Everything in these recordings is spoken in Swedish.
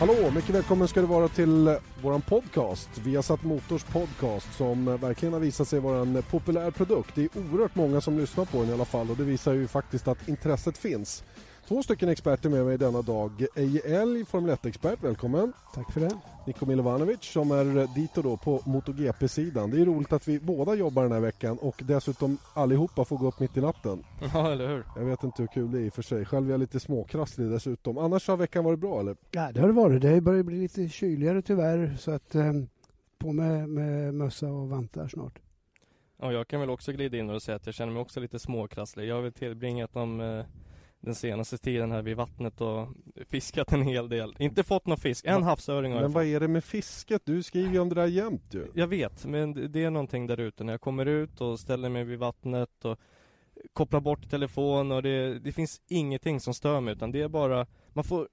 Hallå, mycket välkommen ska du vara till våran podcast. Vi har satt Motors podcast som verkligen har visat sig vara en populär produkt. Det är oerhört många som lyssnar på den i alla fall och det visar ju faktiskt att intresset finns. Två stycken experter med mig denna dag. Eje Elg, Formel 1-expert, välkommen. Tack för det. Nico Milovanovic som är dit och då på MotoGP-sidan. Det är roligt att vi båda jobbar den här veckan och dessutom allihopa får gå upp mitt i natten. Ja, eller hur? Jag vet inte hur kul det är i och för sig. Själv är jag lite småkrasslig dessutom. Annars har veckan varit bra eller? Ja, det har det varit. Det börjar bli lite kyligare tyvärr så att eh, på med, med mössa och vantar snart. Ja, jag kan väl också glida in och säga att jag känner mig också lite småkrasslig. Jag har väl tillbringat de eh, den senaste tiden här vid vattnet och fiskat en hel del. Inte fått någon fisk, en havsöring har Men jag vad fått. är det med fisket? Du skriver ju om det där jämt ju. Jag vet, men det- är någonting där ute när jag kommer ut och ställer mig vid vattnet och kopplar bort telefon och det, det finns ingenting som stör mig utan det är bara, man får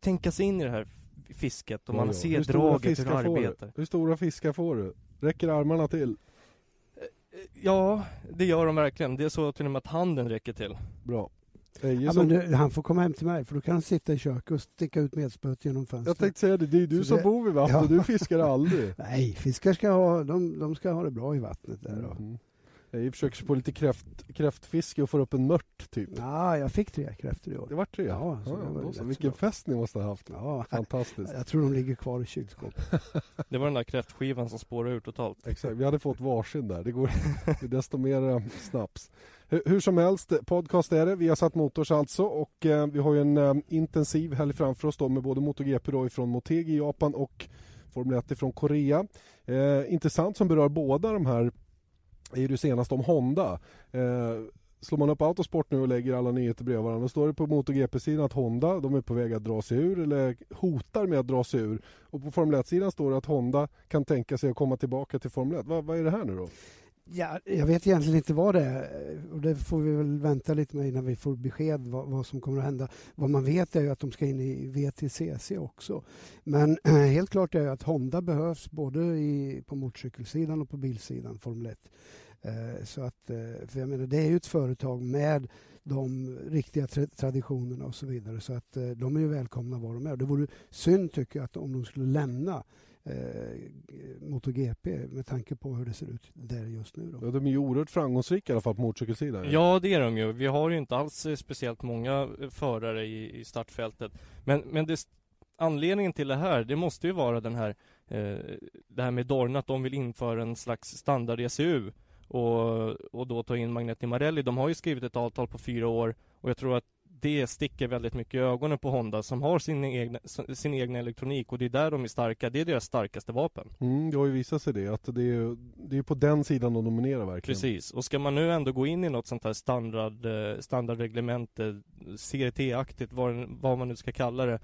tänka sig in i det här fisket och man Ja, ja. ser Hur draget, hur arbetar. Hur stora fiskar får du? Räcker armarna till? Ja, det gör de verkligen. Det är så till och med att handen räcker till. Bra. Ja, som... men du, han får komma hem till mig för då kan han sitta i köket och sticka ut medspöet genom Jag fönstret. tänkte säga det, det är du Så som det- bor vid vattnet, Ja. du fiskar aldrig. Nej, fiskar ska ha, de, de ska ha det bra i vattnet där då. Mhm. Eje försöker sig på lite kräft, kräftfiske och får upp en mört typ. Ja, jag fick tre kräftor i år. Det var tre? Ja, så ja, det var så. Vilken bra. fest ni måste ha haft. Ja, Fantastiskt. jag tror de ligger kvar i kylskåpet. Det var den där kräftskivan som spårade ur totalt. Exakt, vi hade fått varsin där. Det går desto mer snaps. Hur, som helst, podcast är det. Vi har satt Motors alltså och eh, vi har ju en eh, intensiv helg framför oss då med både MotoGP då ifrån Motegi i Japan och Formel 1 ifrån Korea. Eh, intressant som berör båda de här är ju det senaste om Honda. Eh, Slår man upp Autosport nu och lägger alla nyheter bredvid varandra, då står det på MotoGP-sidan att Honda, de är på väg att dra sig ur eller hotar med att dra sig ur. Och på Formel 1-sidan står det att Honda kan tänka sig att komma tillbaka till Formel 1. Va, vad är det här nu då? Ja, jag vet egentligen inte vad det är och det får vi väl vänta lite med innan vi får besked vad, vad som kommer att hända. Vad man vet är ju att de ska in i VTCC också. Men eh, helt klart är ju att Honda behövs både i, på motorcykelsidan och på bilsidan, Formel 1. Eh, så att, eh, för jag menar, det är ju ett företag med de riktiga tra- traditionerna och så vidare. Så att eh, de är ju välkomna var de är. Det vore synd tycker jag att om de skulle lämna eh, MotoGP med tanke på hur det ser ut där just nu. Då. Ja, de är ju oerhört framgångsrika i alla fall på motorcykelsidan. Ja, det är de ju. Vi har ju inte alls eh, speciellt många eh, förare i, i startfältet. Men, men det, anledningen till det här, det måste ju vara den här, eh, det här med Dorna, att de vill införa en slags standard ECU och, och då ta in Magneti Marelli. De har ju skrivit ett avtal på fyra år och jag tror att det sticker väldigt mycket i ögonen på Honda som har sin egna, sin egna elektronik och det är där de är starka. Det är deras starkaste vapen. Mm, det har ju visat sig det, att det är, det är på den sidan de dominerar verkligen. Precis, och ska man nu ändå gå in i något sånt här standard, eh, standardreglemente, CRT-aktigt, vad, vad man nu ska kalla det.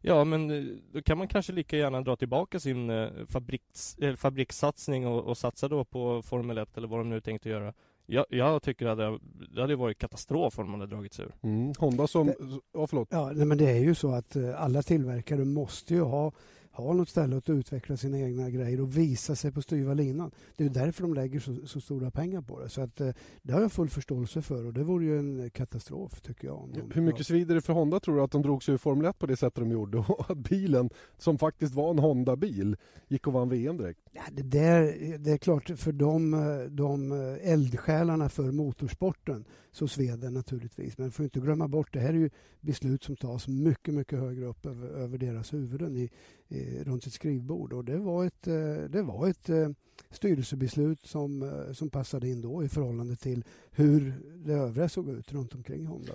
Ja, men eh, då kan man kanske lika gärna dra tillbaka sin eh, fabriks, fabrikssatsning och, och satsa då på Formel 1 eller vad de nu tänkte göra. Jag, jag tycker att det, det hade varit katastrof om man hade dragit sig ur. Mm, Honda som, Det- ja förlåt. Ja, nej, men det är ju så att eh, alla tillverkare måste ju ha, ha något ställe att utveckla sina egna grejer och visa sig på styva linan. Det är därför de lägger så, så stora pengar på det. Så att, eh, det har jag full förståelse för och det vore ju en katastrof tycker jag. de- Hur mycket svider det för Honda tror du att de drog sig ur Formel 1 på det sättet de gjorde och att bilen, som faktiskt var en Honda-bil, gick och vann VM direkt? Ja, det, där, det är klart, för de, de eldsjälarna för motorsporten så sved det naturligtvis. Men får inte glömma bort, det här är ju beslut som tas mycket, mycket högre upp över, över deras huvuden i, i, runt ett skrivbord. Och det var ett, eh, det var ett eh, styrelsebeslut som, eh, som passade in då i förhållande till hur det övriga såg ut runt omkring Honda.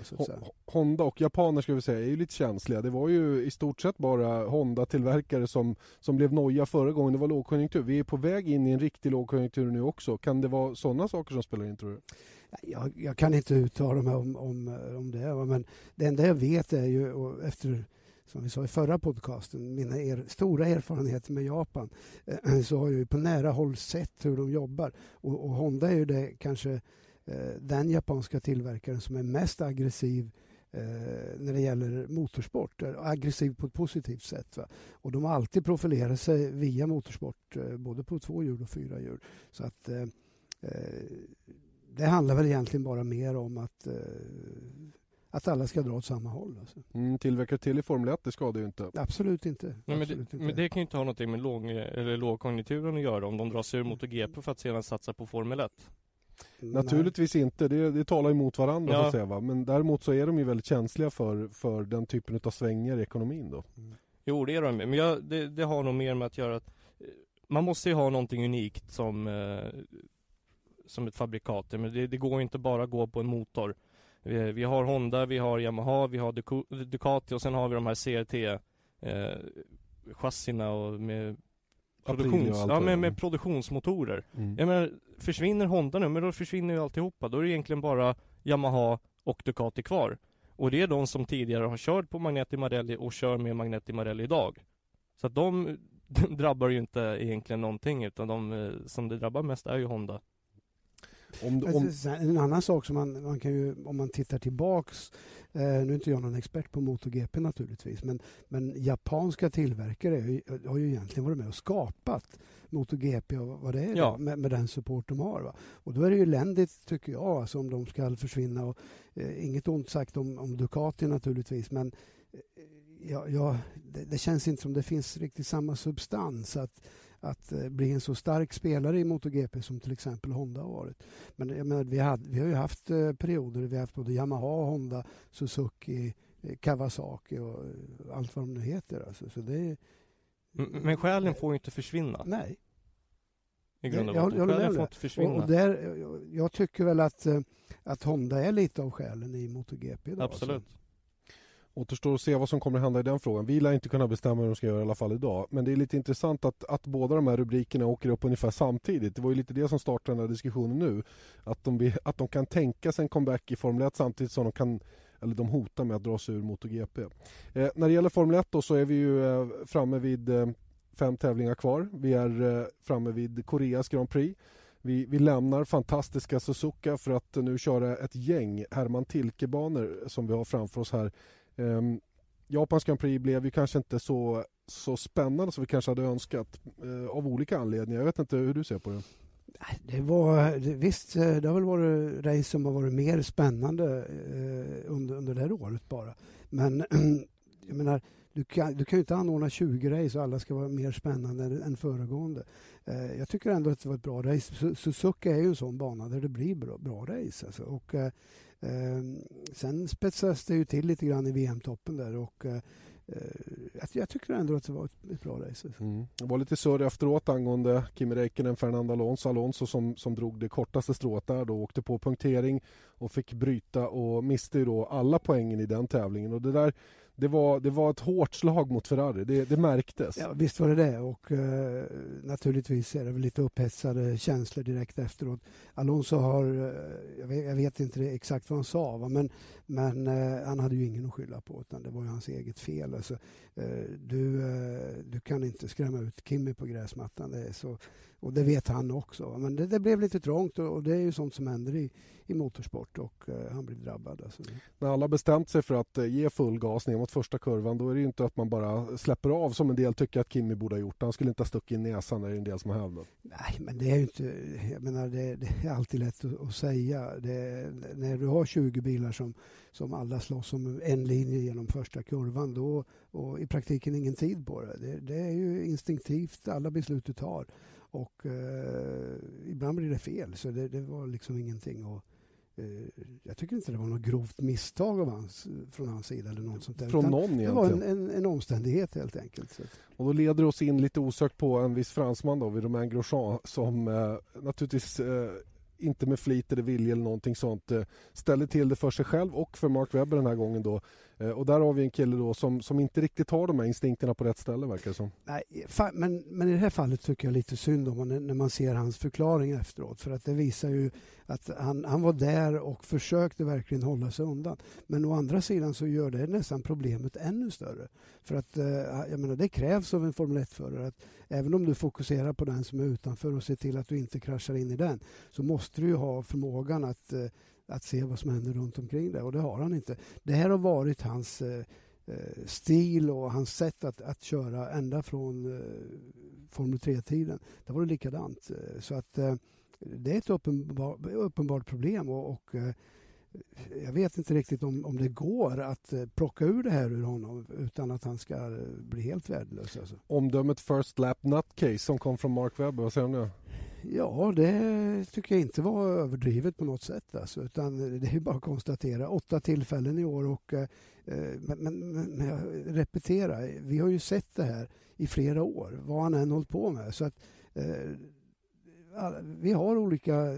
Honda och japaner ska vi säga är ju lite känsliga. Det var ju i stort sett bara Honda-tillverkare som, som blev noja förra gången det var lågkonjunktur. Vi är på väg in i en riktig lågkonjunktur nu också. Kan det vara sådana saker som spelar in tror du? Jag, jag kan inte uttala mig om, om, eh, om det, men det enda jag vet är ju och efter som vi sa i förra podcasten, mina er, stora erfarenheter med Japan, eh, så har jag ju på nära håll sett hur de jobbar. Och, och Honda är ju det kanske eh, den japanska tillverkaren som är mest aggressiv när det gäller motorsport. Aggressiv på ett positivt sätt. Va? Och de har alltid profilerat sig via motorsport, både på två hjul och fyra hjul. Så att eh, det handlar väl egentligen bara mer om att, eh, att alla ska dra åt samma håll. Alltså. Mm, tillverkare till i Formel 1, det skadar ju inte. Absolut inte. Nej, men, Absolut det, inte. men det kan ju inte ha någonting med låg, eller lågkonjunkturen att göra om de drar sig ur MotoGP för att sedan satsa på Formel 1. Naturligtvis inte, det, det talar emot varandra Ja. så att säga, va? Men däremot så är de ju väldigt känsliga för, för den typen av svängningar i ekonomin då. Jo, det är de Men jag, det, det har nog mer med att göra att eh, man måste ju ha någonting unikt som, eh, som ett fabrikat. Men det, det går ju inte bara att gå på en motor. Vi, vi har Honda, vi har Yamaha, vi har Ducati och sen har vi de här CRT eh, chassina och med och produktions, allt ja, med, med produktionsmotorer. Mm. Jag menar, försvinner Honda nu, men då försvinner ju alltihopa. Då är det egentligen bara Yamaha och Ducati kvar. Och det är de som tidigare har kört på Magneti Marelli och kör med Magneti Marelli idag. Så att de drabbar ju inte egentligen någonting, utan de eh, som det drabbar mest är ju Honda. Om, Men om, En annan sak som man, man kan ju, om man tittar tillbaks, eh, nu är inte jag någon expert på MotoGP naturligtvis, men, men japanska tillverkare har ju, har ju egentligen varit med och skapat MotoGP och vad det är Ja. då, med, med den support de har. Va? Och då är det ju eländigt tycker jag, alltså, om de ska försvinna. Och, eh, inget ont sagt om, om Ducati naturligtvis, men eh, ja, ja, det, det känns inte som det finns riktigt samma substans att, att eh, bli en så stark spelare i MotoGP som till exempel Honda har varit. Men jag menar, vi, hade, vi har ju haft eh, perioder där vi har haft både Yamaha, Honda, Suzuki, eh, Kawasaki och allt vad de nu heter. Alltså. Så det, Men själen får ju inte försvinna nej. i grund och Jag- botten. om får inte försvinna. Och, och där, jag- tycker väl att, att Honda är lite av själen i MotoGP idag. Absolut. Alltså. Återstår att se vad som kommer att hända i den frågan. Vi lär inte kunna bestämma hur de ska göra i alla fall idag. Men det är lite intressant att, att båda de här rubrikerna åker upp ungefär samtidigt. Det var ju lite det som startade den här diskussionen nu. Att de, att de kan tänka sig en comeback i Formel 1 samtidigt som de kan eller de hotar med att dra sig ur MotoGP. Eh, när det gäller Formel 1 då så är vi ju eh, framme vid eh, fem tävlingar kvar. Vi är eh, framme vid Koreas Grand Prix. Vi, vi lämnar fantastiska Suzuka för att nu köra ett gäng Herman Tilke-banor som vi har framför oss här. Um, Japans Grand Prix blev ju kanske inte så, så spännande som vi kanske hade önskat uh, av olika anledningar. Jag vet inte hur du ser på det. Det var, visst, eh, det har väl varit race som har varit mer spännande uh, under, under det här året bara. Men jag menar, du kan, du kan ju inte anordna 20 race och alla ska vara mer spännande än, än föregående. Eh, jag tycker ändå att det var ett bra race. Suzuka är ju en sån bana där det blir bra, bra race. Alltså. Och, eh, Ehm, sen spetsades det ju till lite grann i VM-toppen där och eh, jag, jag tycker ändå att det var ett, ett bra race. Mm. Det var lite surr efteråt angående Kimi Räikkönen, Fernando Alonso. Alonso som, som drog det kortaste strået där då åkte på punktering och fick bryta och miste ju då alla poängen i den tävlingen. Och det där det var, det var ett hårt slag mot Ferrari, det, det märktes. Ja, visst var det det. Och eh, naturligtvis är det väl lite upphetsade känslor direkt efteråt. Alonso har, eh, jag, vet, jag vet inte exakt vad han sa, va? men, men eh, han hade ju ingen att skylla på utan det var ju hans eget fel. Alltså, eh, du, eh, du kan inte skrämma ut Kimmy på gräsmattan. Det är så, och det vet han också. va. Men det, det blev lite trångt och, och det är ju sånt som händer i, i motorsport och eh, han blev drabbad. Alltså. När alla bestämt sig för att ge full gas ner mot första kurvan då är det ju inte att man bara släpper av som en del tycker att Kimi borde ha gjort. Han skulle inte ha stuckit in näsan, det är en del som har hävdat. Nej, men det är ju inte... Jag menar, det, det är alltid lätt att, att säga. Det, när du har 20 bilar som, som alla slåss om en linje genom första kurvan då, och i praktiken ingen tid på det. Det, det är ju instinktivt alla beslut du tar. Och eh, ibland blir det fel, så det, det var liksom ingenting att... Eh, jag tycker inte det var något grovt misstag av hans, från hans sida eller något sånt där. Från någon det var egentligen. en, en, en omständighet helt enkelt. Och då leder det oss in lite osökt på en viss fransman då, vid Romain Grosjean som eh, naturligtvis eh, inte med flit eller vilja eller någonting sånt eh, ställer till det för sig själv och för Mark Webber den här gången då. Eh, och där har vi en kille då som, som inte riktigt har de här instinkterna på rätt ställe verkar det som. Nej, men, men i det här fallet tycker jag lite synd om honom när man ser hans förklaring efteråt. För att det visar ju att han, han var där och försökte verkligen hålla sig undan. Men å andra sidan så gör det nästan problemet ännu större. För att eh, jag menar, det krävs av en Formel 1-förare att även om du fokuserar på den som är utanför och ser till att du inte kraschar in i den så måste du ju ha förmågan att, eh, att se vad som händer runt omkring det och det har han inte. Det här har varit hans eh, eh stil och hans sätt att, att köra ända från eh, Formel 3-tiden. Det var det likadant. Så att eh, det är ett uppenbar, uppenbart problem och, och eh, jag vet inte riktigt om, om det går att eh, plocka ur det här ur honom utan att han ska bli helt värdelös. Alltså. Omdömet First Lap Nutcase som kom från Mark Webber, vad säger du nu? Ja, det tycker jag inte var överdrivet på något sätt. Alltså, utan det är bara att konstatera. Åtta tillfällen i år. Och, eh, men, men, men jag repeterar, vi har ju sett det här i flera år, vad han än hållit på med. Så att, eh, vi har olika...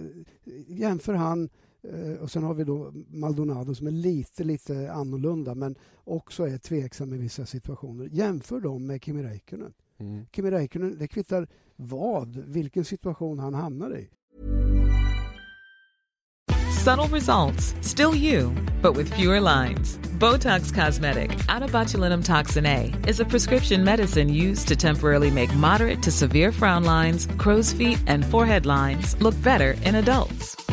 Jämför han eh, och sen har vi då Maldonado som är lite, lite annorlunda men också är tveksam i vissa situationer. Jämför dem med Kimi Räikkönen. Mm. Kimi Räikkönen, det kvittar vad, vilken situation han hamnar i. Subtle results, still you, but with fewer lines. Botox Cosmetic, botulinum toxin A, is a prescription medicine used to temporarily make moderate to severe frown lines, crow's feet, and forehead lines look better in adults.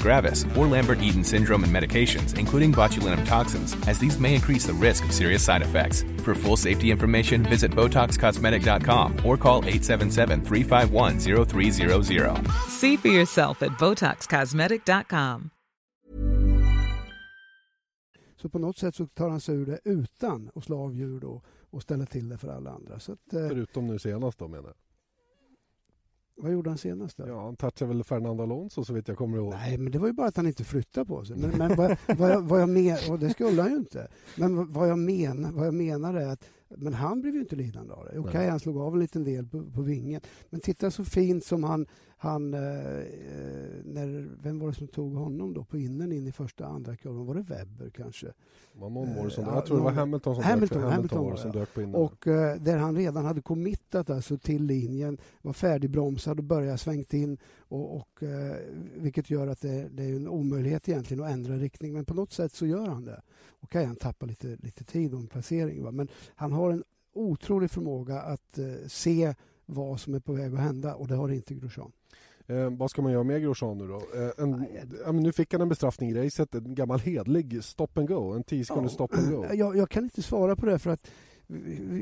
gravis, or Lambert-Eaton syndrome and medications, including botulinum toxins, as these may increase the risk of serious side effects. For full safety information, visit BotoxCosmetic.com or call 877-351-0300. See for yourself at BotoxCosmetic.com. Så på något sätt så tar han sig ur det utan att slå av djur då och ställa till det för alla andra. Så att, eh, Förutom nu senast då menar jag. Vad gjorde han senast då? Ja, han touchade väl Fernando Alonso så vitt jag kommer ihåg. Nej, men det var ju bara att han inte flyttade på sig. Men, men vad, vad, jag, vad jag men, och det skulle han ju inte. Men vad jag, men, vad jag menar är att men han blev ju inte lidande av det. Okej, okay, han slog av en liten del på, på vingen. Men titta så fint som han... han eh, när, vem var det som tog honom då på innen in i första andra kurvan? Var det Webber kanske? Var någon som, eh, jag tror det var Hamilton som Hamilton, dök, Hamilton, Hamilton var som dök på innen. Och eh, där han redan hade committat alltså till linjen, var färdigbromsad och börjat svängt in. Och, och eh, vilket gör att det, det, är en omöjlighet egentligen att ändra riktning. Men på något sätt så gör han det. Okej, okay, han tappar lite, lite tid och en placering. Va? Men han har en otrolig förmåga att eh, se vad som är på väg att hända och det har inte Grosjean. Eh, vad ska man göra med Grosjean nu då? Eh, en, ja, nu fick han en bestraffning i racet, en gammal hedlig stop and go, en 10 sekunders ja, stop and go. Jag, jag, kan inte svara på det för att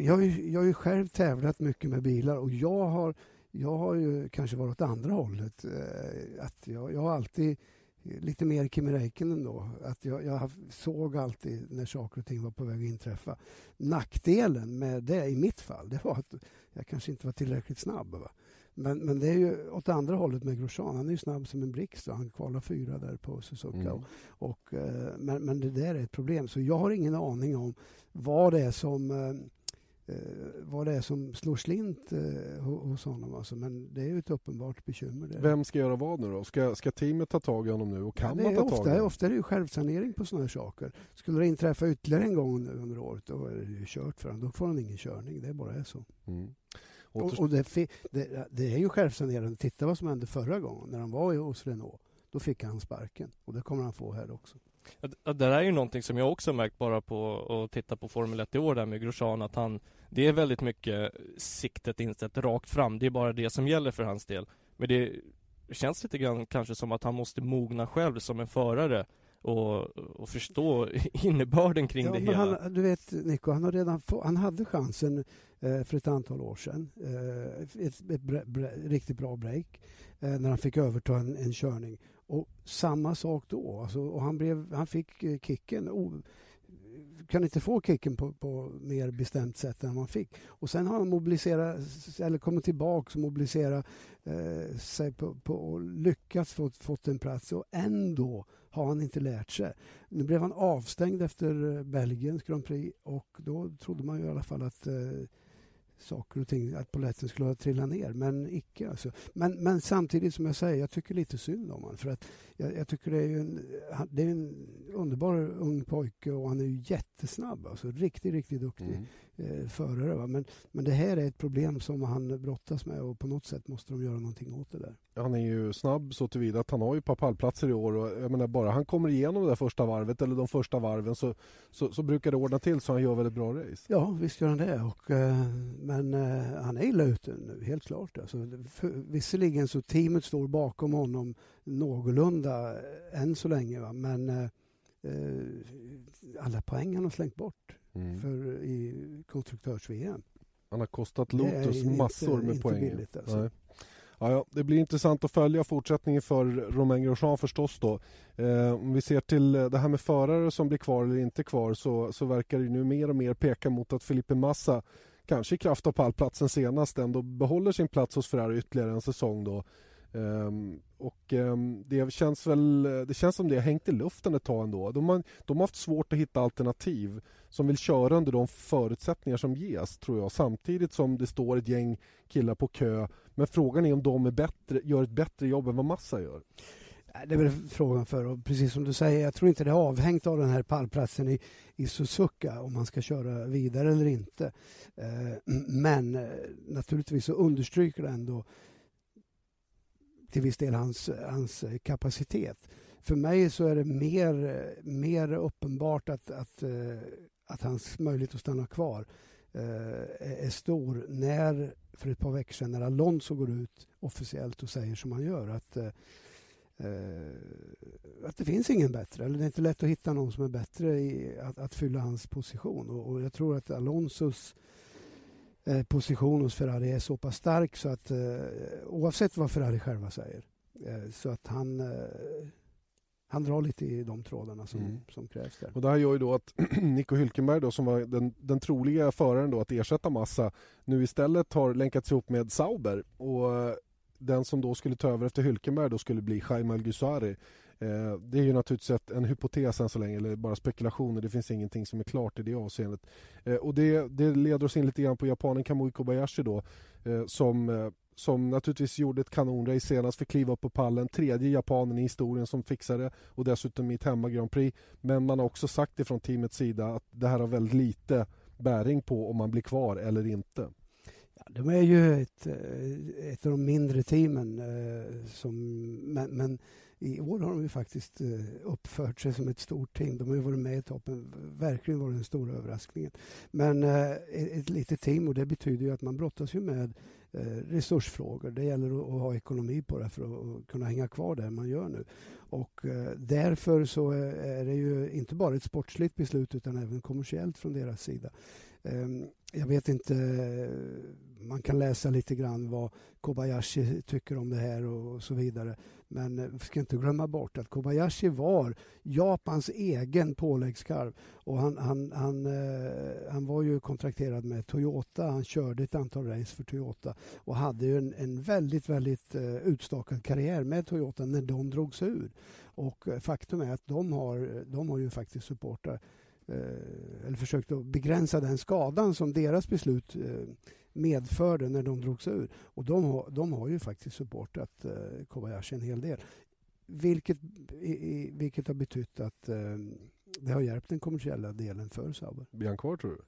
jag, jag har ju själv tävlat mycket med bilar och jag har, jag har ju kanske varit åt andra hållet. Eh, att jag, jag har alltid lite mer Kimi Räikkönen då. Att jag, jag, såg alltid när saker och ting var på väg att inträffa. Nackdelen med det i mitt fall, det var att jag kanske inte var tillräckligt snabb. Va? Men, men det är ju åt andra hållet med Grosjean. Han är ju snabb som en blixt. Han kvalar fyra där på Suzuka. Mm. Och, eh, men, men det där är ett problem. Så jag har ingen aning om vad det är som eh, eh, vad det är som slår slint eh, hos honom. Alltså. Men det är ju ett uppenbart bekymmer. Där. Vem ska göra vad nu då? Ska, ska teamet ta tag i honom nu? Och kan ja, man ta ofta, tag i honom? Ofta är det ju självsanering på sådana här saker. Skulle det inträffa ytterligare en gång nu under året då är det ju kört för honom. Då får han ingen körning. Det bara är så. Mm. Och, och det, det, det, är ju självsanerande. Titta vad som hände förra gången när han var hos Renault. Då fick han sparken och det kommer han få här också. Det där är ju någonting som jag också märkt bara på att titta på Formel 1 i år där med Grosjean att han Det är väldigt mycket siktet inställt rakt fram. Det är bara det som gäller för hans del. Men det känns lite grann kanske som att han måste mogna själv som en förare och, och förstå innebörden kring ja, det hela. Han, du vet Nico, han, har redan få, han hade chansen Eh, för ett antal år sedan. Eh, ett, ett riktigt bra break eh, när han fick överta en, en körning. Och samma sak då. Alltså, och han, blev, han fick kicken. Oh, kan inte få kicken på, på mer bestämt sätt än man fick. Och sen har han mobiliserat, eller kommit tillbaka och mobiliserat eh, sig på, på, och lyckats få fått en plats och ändå har han inte lärt sig. Nu blev han avstängd efter Belgiens Grand Prix och då trodde man ju i alla fall att eh, saker och ting, att polletten skulle ha trillat ner, men icke. Alltså. Men, men samtidigt som jag säger, jag tycker lite synd om honom. För att jag, jag tycker det är, en, det är en underbar ung pojke och han är ju jättesnabb. Alltså, riktigt, riktigt duktig. Mm eh, förare. Va? Men, men det här är ett problem som han brottas med och på något sätt måste de göra någonting åt det där. Han är ju snabb så tillvida att han har ju ett par pallplatser i år och jag menar bara han kommer igenom det första varvet eller de första varven så, så, så brukar det ordna till så han gör väldigt bra race. Ja, visst gör han det. Och, eh, men eh, han är illa ute nu, helt klart. Alltså, för, visserligen så teamet står bakom honom någorlunda än så länge. Va? Men alla poäng han har slängt bort mm. för, i konstruktörs-VM. Han har kostat Lotus massor inte, med inte poäng. Billigt, alltså. Ja, ja, det blir intressant att följa fortsättningen för Romain Grosjean förstås då. Eh, om vi ser till det här med förare som blir kvar eller inte kvar så, så verkar det nu mer och mer peka mot att Felipe Massa kanske i kraft av pallplatsen senast ändå behåller sin plats hos Ferrari ytterligare en säsong då. Um, och um, det känns väl, det känns som det har hängt i luften ett tag ändå. De har, de har haft svårt att hitta alternativ som vill köra under de förutsättningar som ges tror jag. Samtidigt som det står ett gäng killar på kö. Men frågan är om de är bättre, gör ett bättre jobb än vad Massa gör. Det är väl frågan för och precis som du säger, jag tror inte det är avhängt av den här pallplatsen i, i Suzuka om man ska köra vidare eller inte. Ehm, men eh, naturligtvis så understryker det ändå till viss del hans, hans kapacitet. För mig så är det mer, mer uppenbart att, att, eh, att hans möjlighet att stanna kvar eh, är stor när, för ett par veckor sedan, när Alonso går ut officiellt och säger som han gör att eh, att det finns ingen bättre. Eller det är inte lätt att hitta någon som är bättre i att, att fylla hans position. Och, och jag tror att Alonsos Eh, position hos Ferrari är så pass stark så att eh, oavsett vad Ferrari själva säger eh, så att han han drar lite i de trådarna som, mm. som krävs där. Och det här gör ju då att Nico Hülkenberg då, som var den, den troliga föraren då att ersätta Massa nu istället har länkats ihop med Sauber och den som då skulle ta över efter Hülkenberg då skulle bli Jaime Algusari Eh, det är ju naturligtvis en hypotes än så länge, eller bara spekulationer. Det finns ingenting som är klart i det avseendet. Eh, och det, det leder oss in lite grann på japanen Kamui Kobayashi då, eh, som eh, som naturligtvis gjorde ett kanonrace senast, fick kliva upp på pallen. Tredje japanen i historien som fixade och dessutom mitt hemma Grand Prix. Men man har också sagt ifrån teamets sida att det här har väldigt lite bäring på om man blir kvar eller inte. Ja, de är ju ett, eh, ett av de mindre teamen, eh, som, men, men i år har de ju faktiskt eh, uppfört sig som ett stort team. De har ju varit med i toppen. Verkligen varit den stora överraskningen. Men eh, ett litet team och det betyder ju att man brottas ju med eh, resursfrågor. Det gäller att ha ekonomi på det för att kunna hänga kvar där man gör nu. Och därför så är det ju inte bara ett sportsligt beslut utan även kommersiellt från deras sida. Ehm, jag vet inte, man kan läsa lite grann vad Kobayashi tycker om det här och så vidare. Men eh, vi ska inte glömma bort att Kobayashi var Japans egen påläggskarv. Och han, han, han, eh, han var ju kontrakterad med Toyota. Han körde ett antal race för Toyota och hade ju en, en väldigt, väldigt eh, utstakad karriär med Toyota när de drog sig ur. Och faktum är att de har, de har ju faktiskt supportrar eller försökt att begränsa den skadan som deras beslut eh, medförde när de drog sig ur. Och de har, de har ju faktiskt supportat eh, Kobayashi en hel del. Vilket, vilket har betytt att eh, det har hjälpt den kommersiella delen för Sauber. Blir han kvar tror du?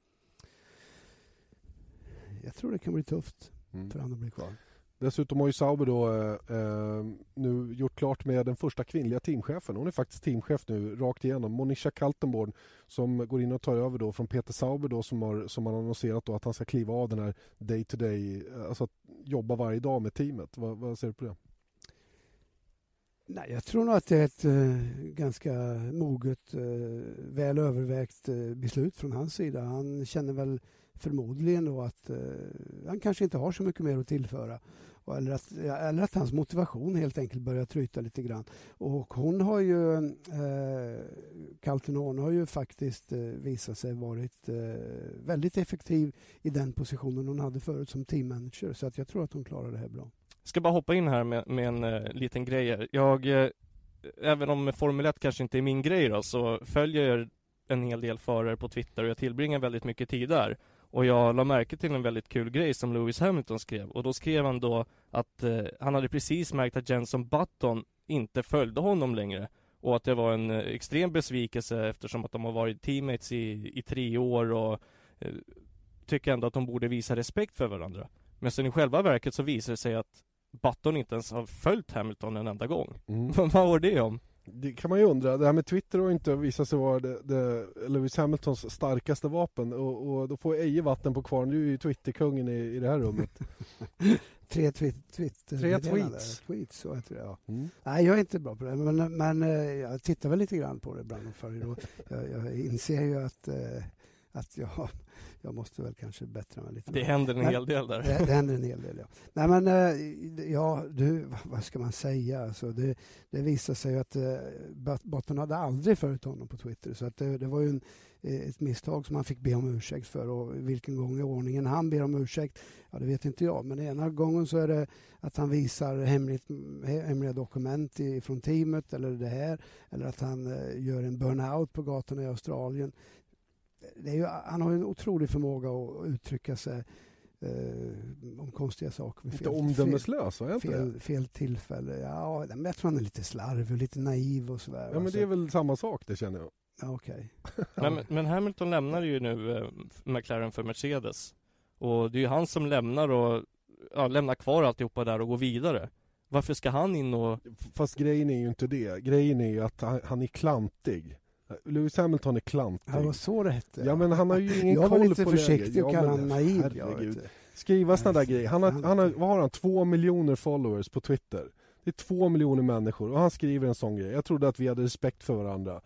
Jag tror det kan bli tufft mm. för honom att bli kvar. Dessutom har ju Sauber då, eh, eh, nu gjort klart med den första kvinnliga teamchefen. Hon är faktiskt teamchef nu rakt igenom. Monisha Kaltenborn som går in och tar över då från Peter Sauber då som har, som har annonserat då att han ska kliva av den här day to day, eh, alltså att jobba varje dag med teamet. Vad, vad säger du på det? Nej, jag tror nog att det är ett eh, ganska moget, eh, väl övervägt eh, beslut från hans sida. Han känner väl förmodligen då att eh, han kanske inte har så mycket mer att tillföra. Eller att, eller att hans motivation helt enkelt börjar tryta lite grann. Och hon har ju, eh, Caltenon har ju faktiskt eh, visat sig varit eh, väldigt effektiv i den positionen hon hade förut som teammanager. Så att jag tror att hon klarar det här bra. Jag ska bara hoppa in här med, med en eh, liten grej. Jag, eh, även om Formel 1 kanske inte är min grej då, så följer jag en hel del förare på Twitter och jag tillbringar väldigt mycket tid där. Och jag la märke till en väldigt kul grej som Lewis Hamilton skrev och då skrev han då att eh, han hade precis märkt att Jenson Button inte följde honom längre och att det var en eh, extrem besvikelse eftersom att de har varit teammates i, i tre år och eh, tycker ändå att de borde visa respekt för varandra. Men sen i själva verket så visar det sig att Button inte ens har följt Hamilton en enda gång. Mm. Vad var det om? Det kan man ju undra. Det här med Twitter har inte visat sig vara det, det, Lewis Hamiltons starkaste vapen och, och då får Eje vatten på kvarn. Du är ju Twitterkungen i, i det här rummet. Tre tweet, Twitter Tre tweets. tweets så heter det, ja. Mm. Nej, jag är inte bra på det, men, men eh, jag tittar väl lite grann på det ibland och följer. Och jag, jag inser ju att, eh, att jag, jag måste väl kanske bättra mig lite. Det händer en Men- hel del där. Det, det händer en hel del, ja. Nej, men eh, ja, du, vad ska man säga? Alltså, det, det visade sig att eh, Bot- Botten hade aldrig följt honom på Twitter. Så att det, det var ju en, eh, ett misstag som han fick be om ursäkt för. Och vilken gång i ordningen han ber om ursäkt, ja, det vet inte jag. Men ena gången så är det att han visar hemligt, he- hemliga dokument i, från teamet eller det här. Eller att han gör en burnout på gatorna i Australien. Det är ju, han har ju en otrolig förmåga att uttrycka sig eh, om konstiga saker. Lite fel- omdömeslös, var jag inte fel, fel tillfälle. Ja, men jag tror han är lite slarvig och lite naiv och sådär. Ja men det är väl samma sak det känner jag. ja, Okej. Men, men Hamilton lämnar ju nu eh, McLaren för Mercedes. Och det är ju han som lämnar och ja, lämnar kvar alltihopa där och går vidare. Varför ska han in och... Fast grejen är ju inte det. Grejen är ju att han, han är klantig. Lewis Hamilton är klantig. Ja, det var så det hette. Ja men han har ju ingen jag var koll lite på försiktig och kallade honom naiv. herregud. Skriva sådana där grejer. Han har, han- har, vad har han? Två miljoner followers på Twitter. Det är två miljoner människor och han skriver en sån grej. Jag trodde att vi hade respekt för varandra.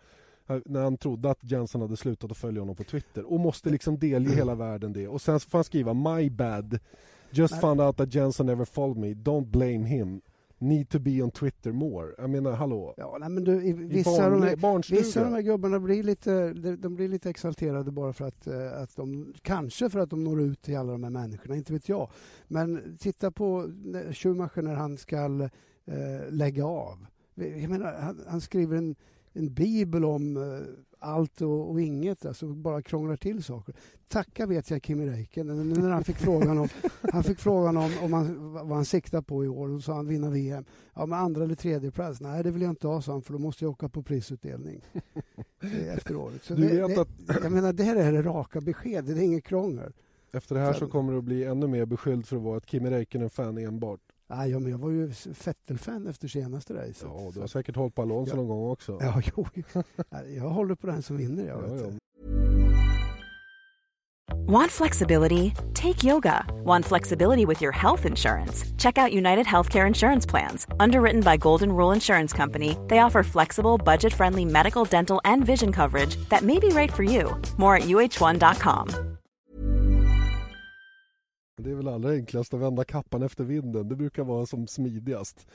När han trodde att Jensen hade slutat att följa honom på Twitter. Och måste liksom delge hela världen det. Och sen får han skriva My bad. Just found out that Jensen never followed me. Don't blame him. Need to be on Twitter more. Jag menar hallå. Ja, nej, men du, i I vissa, barn, av de här, vissa av de här gubbarna blir lite, de, de blir lite exalterade bara för att, eh, att de, kanske för att de når ut till alla de här människorna, inte vet jag. Men titta på Schumacher när han ska eh, lägga av. Jag menar, han, han skriver en, en bibel om eh, allt och, och inget, alltså bara krånglar till saker. Tacka vet jag Kimi Räikkönen, när han fick frågan om, han fick frågan om, om han, vad han siktar på i år, och så sa han vinna VM. Ja, men andra eller tredje plats? Nej, det vill jag inte ha, sa han, för då måste jag åka på prisutdelning efter året. Så Du det, vet det, att- Jag menar, det här är det raka besked, det är inget krångel. Efter det här så kommer du att bli ännu mer beskylld för att vara ett Kimi Räikkönen-fan enbart. Nej, ja, men jag var ju Vettel-fan efter senaste racet. Ja, du har säkert hållit på Alonso Ja. någon gång också. Ja, jo. Jag håller på den som vinner. Jag Ja, vet ja. Want flexibility? Take yoga. Want flexibility with your health insurance? Check out United Healthcare Insurance Plans. Underwritten by Golden Rule Insurance Company, they offer flexible, budget friendly medical, dental, and vision coverage that may be right for you. More at uh1.com. Det är väl allra enklast att vända kappan efter vinden. Det brukar vara som smidigast.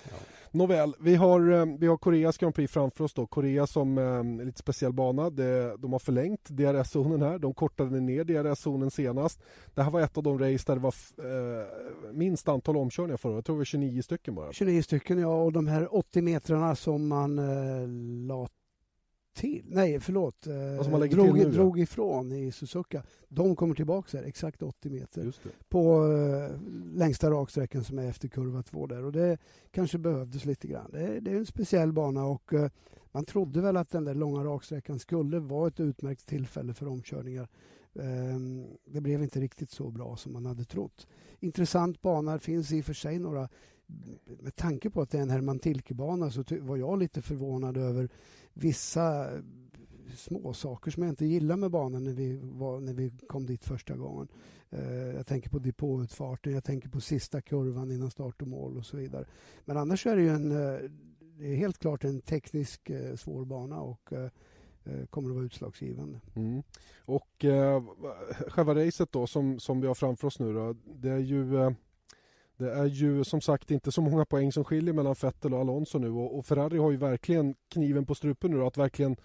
Nåväl, vi har, eh, vi har Koreas Grand Prix framför oss. Då. Korea som eh, en lite speciell bana. Det, de har förlängt DRS-zonen här. De kortade ner DRS-zonen senast. Det här var ett av de race där det var eh, minst antal omkörningar förra. Jag tror det var 29 stycken bara. 29 stycken, ja. Och de här 80 metrarna som man eh, la till, nej förlåt, eh, som man lägger drog, till nu, drog ifrån i Suzuka. De kommer tillbaka här, exakt 80 meter. På eh, längsta raksträckan som är efter kurva 2 där. Och det kanske behövdes lite grann. Det, är- det är en speciell bana och eh, man trodde väl att den där långa raksträckan skulle vara ett utmärkt tillfälle för omkörningar. Ehm, det blev inte riktigt så bra som man hade trott. Intressant bana, det finns i och för sig några med tanke på att det är en Herman Tilke-bana så var jag lite förvånad över vissa eh, små saker som jag inte gillar med banan när vi, var, när vi kom dit första gången. Eh, jag tänker på depåutfarten, jag tänker på sista kurvan innan start och mål och så vidare. Men annars är det ju en, eh, det är helt klart en teknisk eh, svår bana och eh, eh kommer att vara utslagsgivande. Mm. Och eh, själva racet då som, som vi har framför oss nu då, det är ju eh, det är ju som sagt inte så många poäng som skiljer mellan Vettel och Alonso nu och, och Ferrari har ju verkligen kniven på strupen nu då, att verkligen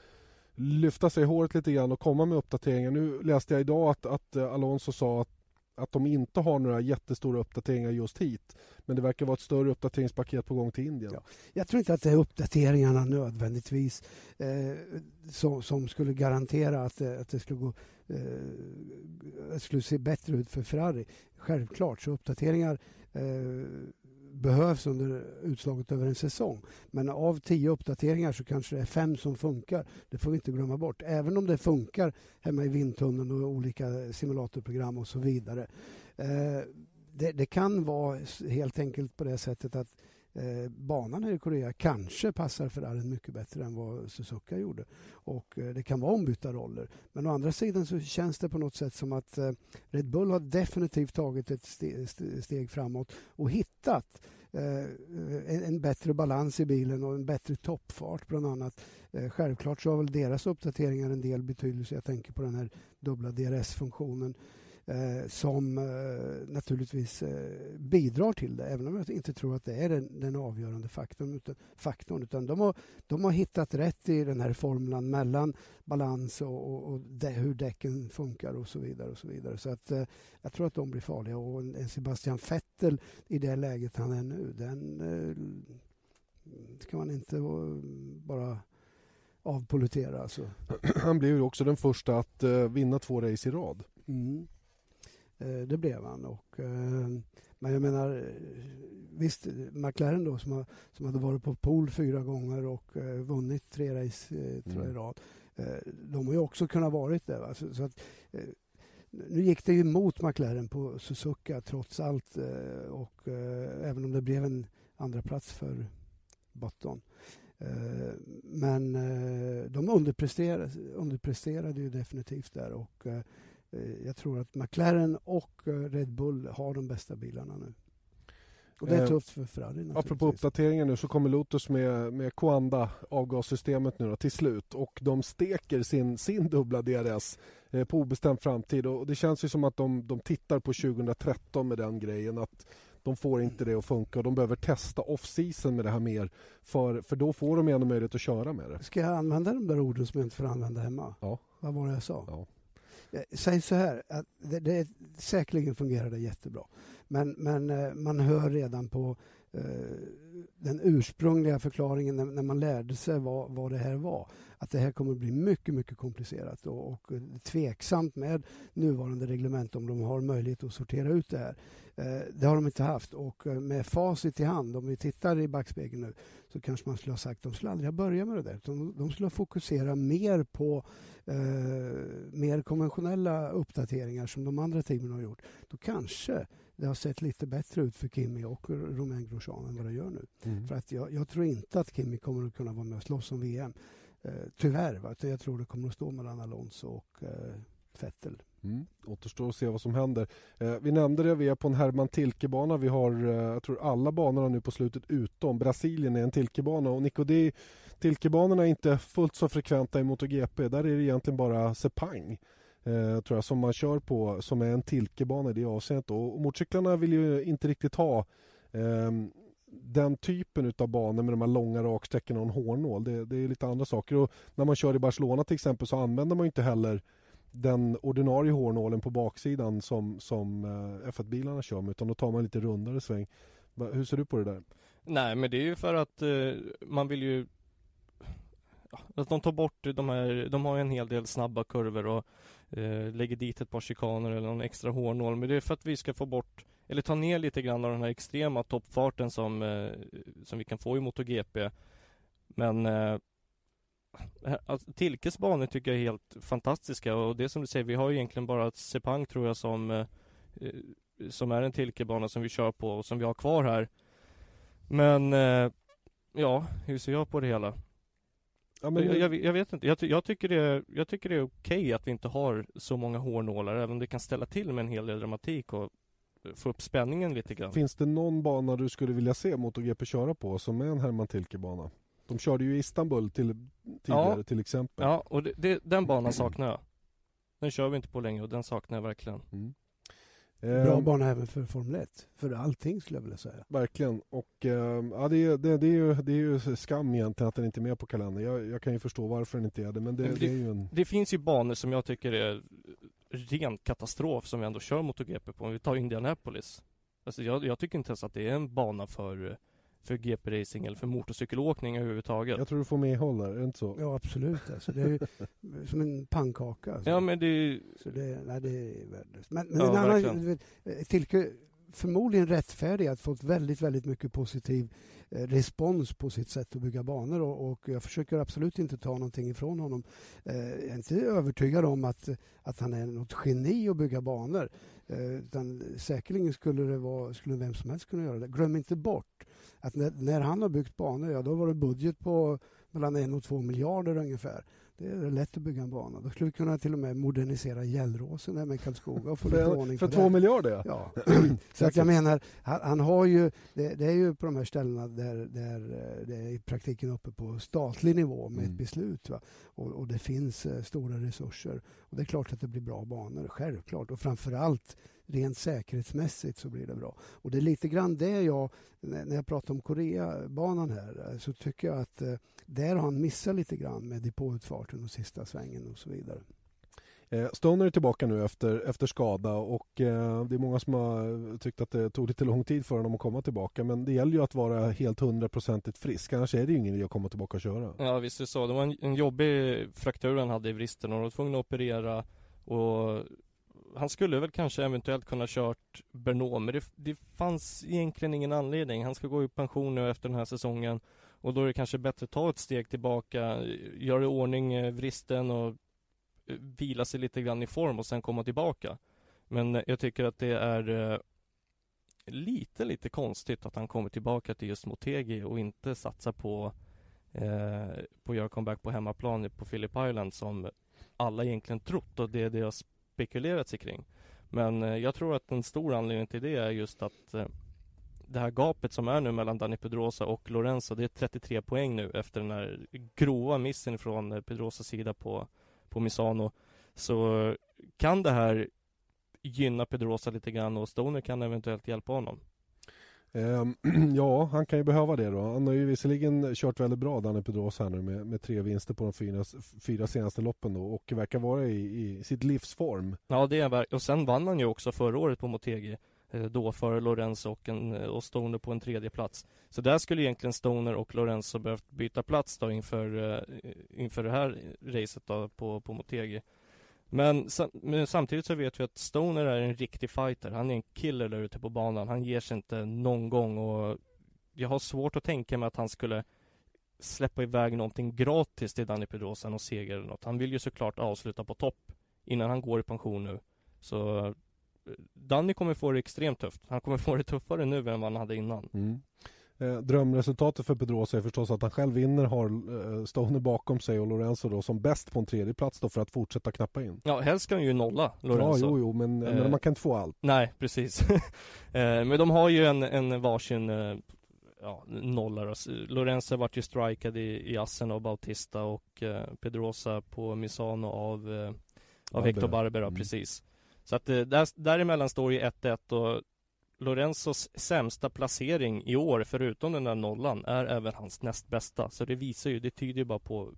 lyfta sig i håret lite grann och komma med uppdateringar. Nu läste jag idag att, att eh, Alonso sa att att de inte har några jättestora uppdateringar just hit. Men det verkar vara ett större uppdateringspaket på gång till Indien. Ja. Jag tror inte att det är uppdateringarna nödvändigtvis eh, som, som, skulle garantera att, eh, att det skulle, gå, eh, skulle se bättre ut för Ferrari. Självklart, så uppdateringar eh, behövs under utslaget över en säsong. Men av tio uppdateringar så kanske det är fem som funkar. Det får vi inte glömma bort. Även om det funkar hemma i vindtunneln och olika simulatorprogram och så vidare. Eh, det, det, kan vara helt enkelt på det sättet att eh, banan här i Korea kanske passar Ferrari mycket bättre än vad Suzuka gjorde. Och eh, det kan vara ombytta roller. Men å andra sidan så känns det på något sätt som att eh, Red Bull har definitivt tagit ett ste steg framåt och hittat eh, en, en, bättre balans i bilen och en bättre toppfart bland annat. Eh, självklart så har väl deras uppdateringar en del betydelse. Jag tänker på den här dubbla DRS-funktionen eh, som eh, naturligtvis eh, bidrar till det, även om jag inte tror att det är den, den avgörande faktorn. Utan, faktorn, utan de, har, de har hittat rätt i den här formulan mellan balans och, och, och de, hur däcken funkar och så vidare. och Så vidare. Så att, eh, jag tror att de blir farliga. Och en Sebastian Vettel i det läget han är nu, den eh, ska man inte bara avpolitera. Alltså. Han blev ju också den första att uh, vinna två race i rad. Mm. Eh, det blev han. Och, eh, men jag menar, visst, McLaren då som, har, som hade varit på pool fyra gånger och eh, vunnit tre race tror jag, i rad. De har ju också kunnat varit det. Så, så att, nu gick det ju emot McLaren på Suzuka trots allt och även om det blev en andra plats för Button. Men de underpresterade, underpresterade ju definitivt där och Eh, jag tror att McLaren och eh, Red Bull har de bästa bilarna nu. Och det är eh, tufft för Ferrari Apropå uppdateringen nu så kommer Lotus med, med Coanda avgassystemet nu då, till slut och de steker sin, sin dubbla DRS eh, på obestämd framtid och det känns ju som att de, de tittar på 2013 med den grejen att de får inte det att funka och de behöver testa off-season med det här mer för, för då får de ändå möjlighet att köra med det. Ska jag använda de där orden som jag inte får använda hemma? Ja. Vad var det jag sa? Ja. Eh, säg så här, att det, det, säkerligen fungerar det jättebra. Men, men eh, man hör redan på eh, den ursprungliga förklaringen när, när, man lärde sig vad, vad det här var att det här kommer att bli mycket, mycket komplicerat och, och eh, tveksamt med nuvarande reglement om de har möjlighet att sortera ut det här. Eh, det har de inte haft och eh, med facit i hand, om vi tittar i backspegeln nu, så kanske man skulle ha sagt att de skulle aldrig ha börjat med det där. De, de skulle ha fokuserat mer på eh, mer konventionella uppdateringar som de andra teamen har gjort. Då kanske det har sett lite bättre ut för Kimi och Romain Grosjean än vad det gör nu. Mm. För att jag, jag, tror inte att Kimi kommer att kunna vara med och slåss om VM. Eh, tyvärr. Va? Jag tror det kommer att stå mellan Alonso och eh, Vettel. Mm. Återstår att se vad som händer. Eh, vi nämnde det, vi är på en Herman Tilke-bana. Vi har, eh, jag tror alla banorna nu på slutet utom Brasilien är en Tilke-bana. Och Nico, det, Tilke-banorna är inte fullt så frekventa i MotoGP. Där är det egentligen bara Sepang eh, tror jag, som man kör på som är en Tilke-bana i det avseendet. Och, och motorcyklarna vill ju inte riktigt ha eh, den typen av banor med de här långa raksträckorna och en hårnål. Det, det, är lite andra saker. Och när man kör i Barcelona till exempel så använder man inte heller den ordinarie hårnålen på baksidan som, som eh, F1-bilarna kör med utan då tar man lite rundare sväng. Hur ser du på det där? Nej men det är ju för att eh, man vill ju att de tar bort de här, de har en hel del snabba kurvor och eh, lägger dit ett par chikaner eller någon extra hårnål. Men det är för att vi ska få bort, eller ta ner lite grann av den här extrema toppfarten som, eh, som vi kan få i MotoGP. Men eh, alltså, Tilkes banor tycker jag är helt fantastiska och det som du säger, vi har egentligen bara Sepang tror jag som eh, som är en Tilkebana som vi kör på och som vi har kvar här. Men eh, ja, hur ser jag på det hela? Ja, men... jag, jag, jag, vet inte, jag, jag, tycker det, jag tycker det är okej att vi inte har så många hårnålar, även om det kan ställa till med en hel del dramatik och få upp spänningen lite grann. Finns det någon bana du skulle vilja se MotoGP köra på som är en Herman Tilke-bana? De körde ju Istanbul till, tidigare ja, till exempel. Ja, och det, det, den banan saknar jag. Den kör vi inte på längre och den saknar jag verkligen. Mm. Bra ehm, bana även för Formel 1. För allting skulle jag vilja säga. Verkligen. Och ehm, ja, det, det, det, är ju, det är ju skam egentligen att den inte är med på kalendern. Jag, jag kan ju förstå varför den inte är det. Men det, det, det är ju en... det finns ju banor som jag tycker är ren katastrof som vi ändå kör MotoGP på. Om vi tar Indianapolis. Alltså jag, jag tycker inte ens att det är en bana för för GP-racing eller för motorcykelåkning överhuvudtaget. Jag tror du får medhåll där, är det inte så? Ja, absolut. Alltså, det är ju som en pannkaka. Alltså. Ja, men det är Så det, nej, det är värdelöst. Men, men Ja, en annan, Tilke, förmodligen rättfärdigat fått väldigt, väldigt mycket positiv eh, respons på sitt sätt att bygga banor och, och jag försöker absolut inte ta någonting ifrån honom. Eh, jag är inte övertygad om att, att han är något geni att bygga banor. Eh, utan säkerligen skulle det vara, skulle vem som helst kunna göra det. Glöm inte bort att när, när han har byggt banor, ja då var det budget på mellan en och två miljarder ungefär. Det är lätt att bygga en bana. Då skulle vi kunna till och med modernisera Gällråsen där med Karlskoga och få lite För, ordning för två det. miljarder? Ja. Så att jag menar, han, han har ju, det, det är ju på de här ställena där, där eh, det är i praktiken uppe på statlig nivå med Mm. ett beslut. Och, och det finns eh, stora resurser. Och det är klart att det blir bra banor, självklart. Och framför allt rent säkerhetsmässigt så blir det bra. Och det är lite grann det jag, när jag pratar om Koreabanan här, eh, så tycker jag att eh, där har han missat lite grann med depåutfarten och sista svängen och så vidare. Eh, Stoner är tillbaka nu efter, efter skada och eh, det är många som har tyckt att det tog lite lång tid för honom att komma tillbaka men det gäller ju att vara helt hundraprocentigt frisk annars är det ju ingen idé att komma tillbaka och köra. Ja visst är det så. Det var en, en jobbig fraktur han hade i vristen och de var tvungna att operera och han skulle väl kanske eventuellt kunna kört Bernot men det, det fanns egentligen ingen anledning. Han ska gå i pension nu efter den här säsongen och då är det kanske bättre att ta ett steg tillbaka, göra i ordning eh, vristen och eh, vila sig lite grann i form och sen komma tillbaka. Men eh, jag tycker att det är lite, lite konstigt att han kommer tillbaka till just Motegi och inte satsar på eh, på att göra comeback på hemmaplan på Phillip Island som alla egentligen trott och det är deras spekulerat sig kring. Men eh, jag tror att en stor anledning till det är just att eh, det här gapet som är nu mellan Dani Pedrosa och Lorenzo, det är 33 poäng nu efter den här grova missen från eh, Pedrosas sida på, på Misano. Så kan det här gynna Pedrosa lite grann och Stoner kan eventuellt hjälpa honom. Ehm, ja, han kan ju behöva det då. Han har ju visserligen kört väldigt bra Danne Pedros här nu med, med tre vinster på de fyra, fyra senaste loppen då och verkar vara i, i sitt livsform. Ja, det är verk- och sen vann han ju också förra året på Motegi eh, då före Lorenzo och, en, eh, och Stoner på en tredje plats. Så där skulle egentligen Stoner och Lorenzo behövt byta plats då inför, eh, inför det här racet då på, på Motegi. Men, men samtidigt så vet vi att Stoner är en riktig fighter. Han är en killer där ute på banan. Han ger sig inte någon gång och jag har svårt att tänka mig att han skulle släppa iväg någonting gratis till Danny Pedrosa, någon seger eller något. Han vill ju såklart avsluta på topp innan han går i pension nu. Så eh, Danny kommer få det extremt tufft. Han kommer få det tuffare nu än vad han hade innan. Mm. Eh, drömresultatet för Pedrosa är förstås att han själv vinner, har eh, Stoner bakom sig och Lorenzo då som bäst på en tredje plats då för att fortsätta knappa in. Ja, helst ska han ju nolla Ja, Lorenzo. jo, jo, men, Eh. men man kan inte få allt. Nej, precis. Eh, Men de har ju en, en varsin eh, ja, nollare. S- Lorenzo vart ju strikad i, i Assen av Bautista och eh, Pedrosa på Misano av, av. Hector Barbera, Mm. precis. Så att eh, där, däremellan står ju 1-1 och Lorenzos sämsta placering i år, förutom den där nollan, är även hans näst bästa. Så det visar ju, det tyder ju bara på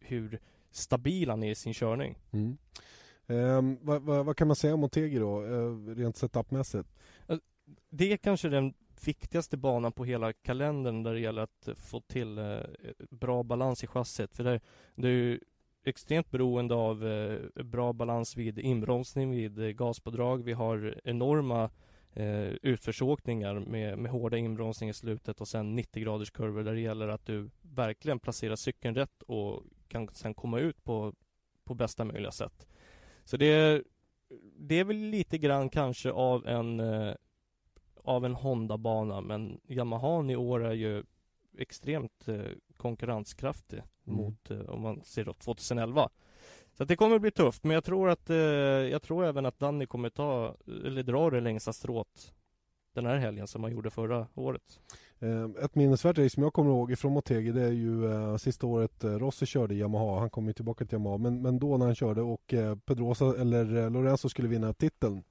hur stabil han är i sin körning. Mm. Ehm, vad, vad, vad kan man säga om Motegi då, eh, rent setupmässigt? Det är kanske den viktigaste banan på hela kalendern där det gäller att få till eh, bra balans i chassit. För det, det är ju extremt beroende av eh, bra balans vid inbromsning, vid eh, gaspådrag. Vi har enorma eh, utförsåkningar med, med hårda inbromsningar i slutet och sen 90 graders kurvor där det gäller att du verkligen placerar cykeln rätt och kan sen komma ut på, på bästa möjliga sätt. Så det är, det är väl lite grann kanske av en eh, av en Honda-bana men Yamahan i år är ju extremt eh, konkurrenskraftig Mm. mot eh, om man ser åt 2011. Så det kommer bli tufft men jag tror att eh, jag tror även att Danny kommer ta eller dra det längsta strået den här helgen som han gjorde förra året. Eh, Ett minnesvärt race som jag kommer ihåg ifrån Motegi det är ju eh, sista året eh, Rossi körde Yamaha. Han kom ju tillbaka till Yamaha. Men, men då när han körde och eh, Pedrosa eller eh, Lorenzo skulle vinna titeln.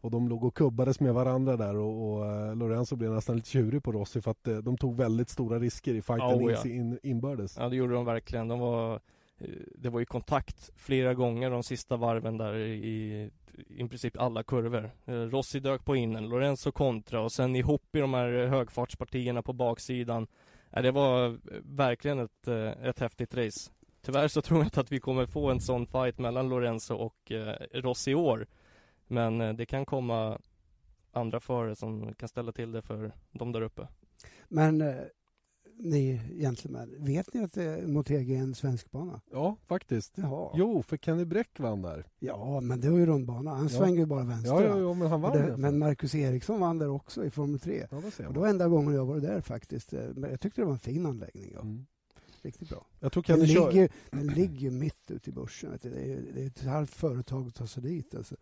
Och de låg och kubbades med varandra där och, och Lorenzo blev nästan lite tjurig på Rossi för att de tog väldigt stora risker i fighten Oh, ja. in, in, inbördes. Ja det gjorde de verkligen. De var Eh, det var ju kontakt flera gånger de sista varven där i i princip alla kurvor. Eh, Rossi dök på innen, Lorenzo kontra och sen ihop i de här högfartspartierna på baksidan. Eh, det var verkligen ett, ett häftigt race. Tyvärr så tror jag inte att vi kommer få en sån fight mellan Lorenzo och Rossi i år. Men det kan komma andra förare som kan ställa till det för de där uppe. Men ni gentlemän, vet ni att Motegi är en svensk bana? Ja, faktiskt. Jaha. Jo, för Kenny Bräck vann där. Ja, men det var ju rundbana. Han ja. svänger ju bara vänster. Ja, ja, ja, men han vann det, Men Marcus Eriksson vann där också i Formel 3. Ja, det, det var enda gången jag var där faktiskt. Men jag tyckte det var en fin anläggning. Ja. Mm riktigt bra. Jag tror den, ligger, den ligger mitt ute i börsen. Det är, det är ett halvt företag att ta sig dit. Alltså.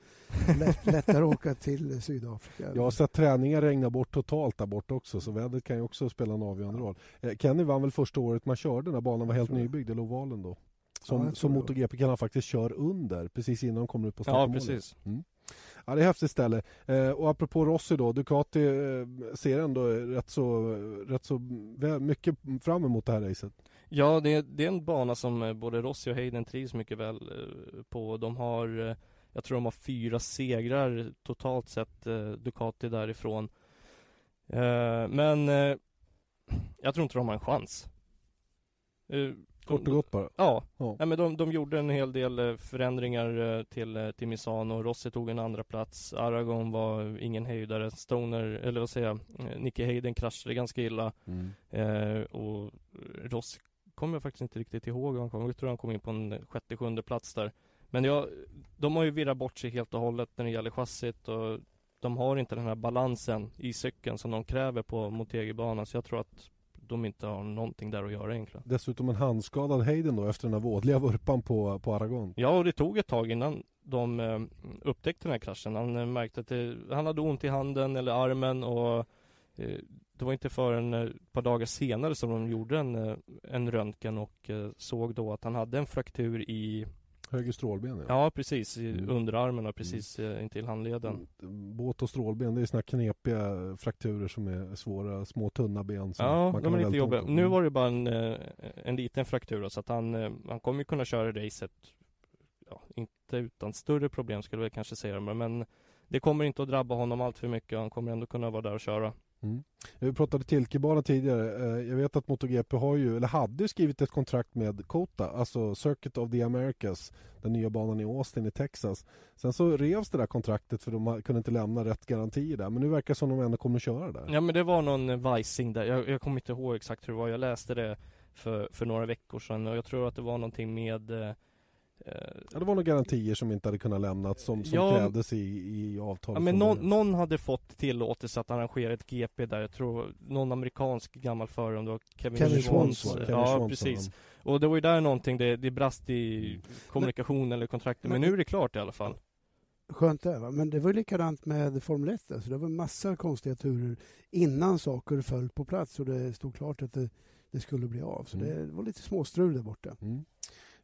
Lätt, lättare att åka till Sydafrika. Jag har sett träningar regna bort totalt där borta också, så vädret kan ju också spela en avgörande roll. Eh, Kenny vann väl första året man körde när banan var helt nybyggd, eller ovalen då? Som, ja, som MotoGP kan han faktiskt kör under precis innan de kommer ut på startmålet. Ja, precis. Mm. Ja, det är ett häftigt ställe. Eh, och apropå Rossi då, Ducati eh, ser ändå rätt så, rätt så mycket fram emot det här racet. Ja, det är, det är en bana som eh, både Rossi och Hayden trivs mycket väl eh, på. De har, eh, jag tror de har fyra segrar totalt sett, Ducati därifrån. Men jag tror inte de har en chans. Kort och gott bara? Ja, ja. ja men de, de gjorde en hel del förändringar till, till Misano. Rossi tog en andra plats. Aragon var ingen höjdare. Stoner, eller vad säger jag, Nicky Hayden kraschade ganska illa. Mm. Eh, och Rossi kommer jag faktiskt inte riktigt ihåg han kom. Jag tror han kom in på en sjätte, sjunde plats där. Men jag, de har ju virrat bort sig helt och hållet när det gäller chassit och de har inte den här balansen i cykeln som de kräver på Motegi-banan. Så jag tror att de inte har någonting där att göra egentligen. Dessutom en handskadad Hayden då efter den här vådliga vurpan på, på Aragon. Ja, och det tog ett tag innan de eh, upptäckte den här kraschen. Han eh, märkte att det, han hade ont i handen eller armen och det var inte förrän eh, ett par dagar senare som de gjorde en, eh, en röntgen och eh, såg då att han hade en fraktur i Höger strålben ja. ja precis, i mm. underarmen och precis mm. intill handleden mm. Båt och strålben, det är såna knepiga frakturer som är svåra, små tunna ben som Ja, de är lite jobbiga. Nu var det bara en, en liten fraktur så att han, han kommer ju kunna köra racet ja, inte utan större problem skulle jag kanske säga men det kommer inte att drabba honom allt för mycket han kommer ändå kunna vara där och köra Mm. Vi pratade Tilkebana tidigare. Eh, jag vet att MotoGP har ju, eller hade skrivit ett kontrakt med Kota, alltså Circuit of the Americas, den nya banan i Austin i Texas. Sen så revs det där kontraktet för de kunde inte lämna rätt garantier där. Men nu verkar det som de ändå kommer att köra där. Ja men det var någon vajsing där. Jag, jag kommer inte ihåg exakt hur det var. Jag läste det för, för några veckor sedan och jag tror att det var någonting med eh, Ja, det var några garantier som inte hade kunnat lämnas som, som ja, krävdes i, i avtalet. Ja, men någon, någon, hade fått tillåtelse att arrangera ett GP där. Jag tror någon amerikansk gammal förare, om det var Kevin, Kevin. Swans ja, Swans, precis. Och det var ju där någonting, det, det brast i kommunikation men, eller kontraktet. Men, men, nu är det klart i alla fall. Skönt det, va? men det var ju likadant med Formel 1. Alltså det var massa konstiga turer innan saker föll på plats och det stod klart att det, det skulle bli av. Så mm. det var lite småstrul där borta. Mm.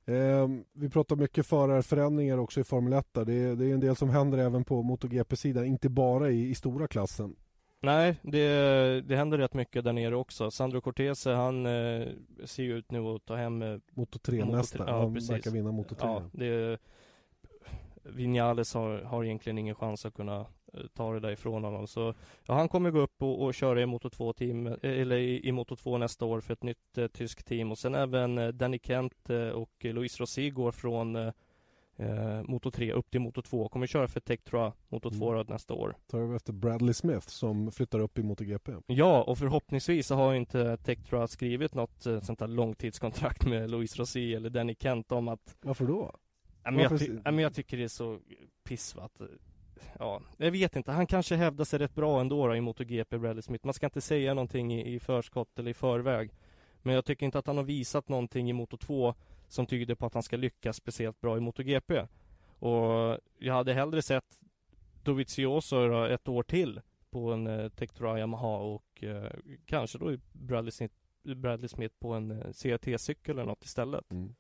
Eh, vi pratar mycket förarförändringar också i Formel 1. Det är, det är en del som händer även på MotoGP-sidan, inte bara i, i stora klassen. Nej, det, det händer rätt mycket där nere också. Sandro Cortese, han eh, ser ju ut nu att ta hem eh, Moto 3-mästare. Ja, han precis. verkar vinna Moto 3. Ja, det, Vinales har, har egentligen ingen chans att kunna ta det därifrån honom. Så ja, han kommer gå upp och, och köra i Moto 2 team eh, eller i, i Moto 2 nästa år för ett nytt eh, tyskt team och sen även eh, Danny Kent eh, och Louis Rossi går från eh, Moto 3 upp till Moto 2. Kommer köra för Tektra Moto 2 mm. nästa år. Tar över efter Bradley Smith som flyttar upp i MotoGP. Ja, och förhoppningsvis så har inte Tektra skrivit något sånt här långtidskontrakt med Louis Rossi eller Danny Kent om att Varför då? Ja, men, jag, ty- ja, men jag tycker det är så piss va? Att, ja, jag vet inte. Han kanske hävdar sig rätt bra ändå då, i MotoGP, Bradley Smith. Man ska inte säga någonting i, i förskott eller i förväg. Men jag tycker inte att han har visat någonting i Moto 2 som tyder på att han ska lyckas speciellt bra i MotoGP. Och jag hade hellre sett Dovizioso ett år till på en eh, Tectura Yamaha och eh, kanske då Bradley Smith, Bradley Smith på en eh, CRT-cykel eller något istället. Mm.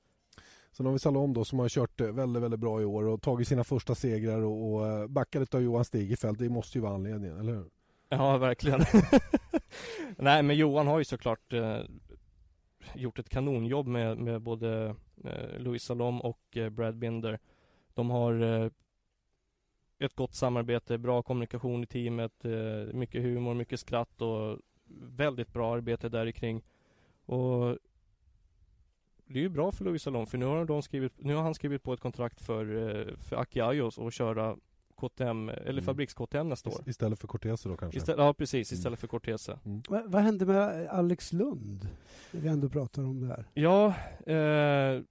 Sen har vi Salom då som har kört väldigt, väldigt bra i år och tagit sina första segrar och, och eh, backat av Johan Stigefelt. Det måste ju vara anledningen, eller hur? Ja, verkligen. Nej, men Johan har ju såklart eh, gjort ett kanonjobb med, med både eh, Louis Salom och eh, Brad Binder. De har eh, ett gott samarbete, bra kommunikation i teamet, eh, mycket humor, mycket skratt och väldigt bra arbete där kring. Och det är ju bra för Louis Salom för nu har, de skrivit, nu har han skrivit på ett kontrakt för, eh, för Aki Ayos och köra KTM, eller Mm. fabriks-KTM nästa år. Istället för Cortese då kanske? Istället, ja precis, Mm. istället för Cortese. Va, vad hände med Alex Lund? När vi ändå pratar om det här. Ja, eh,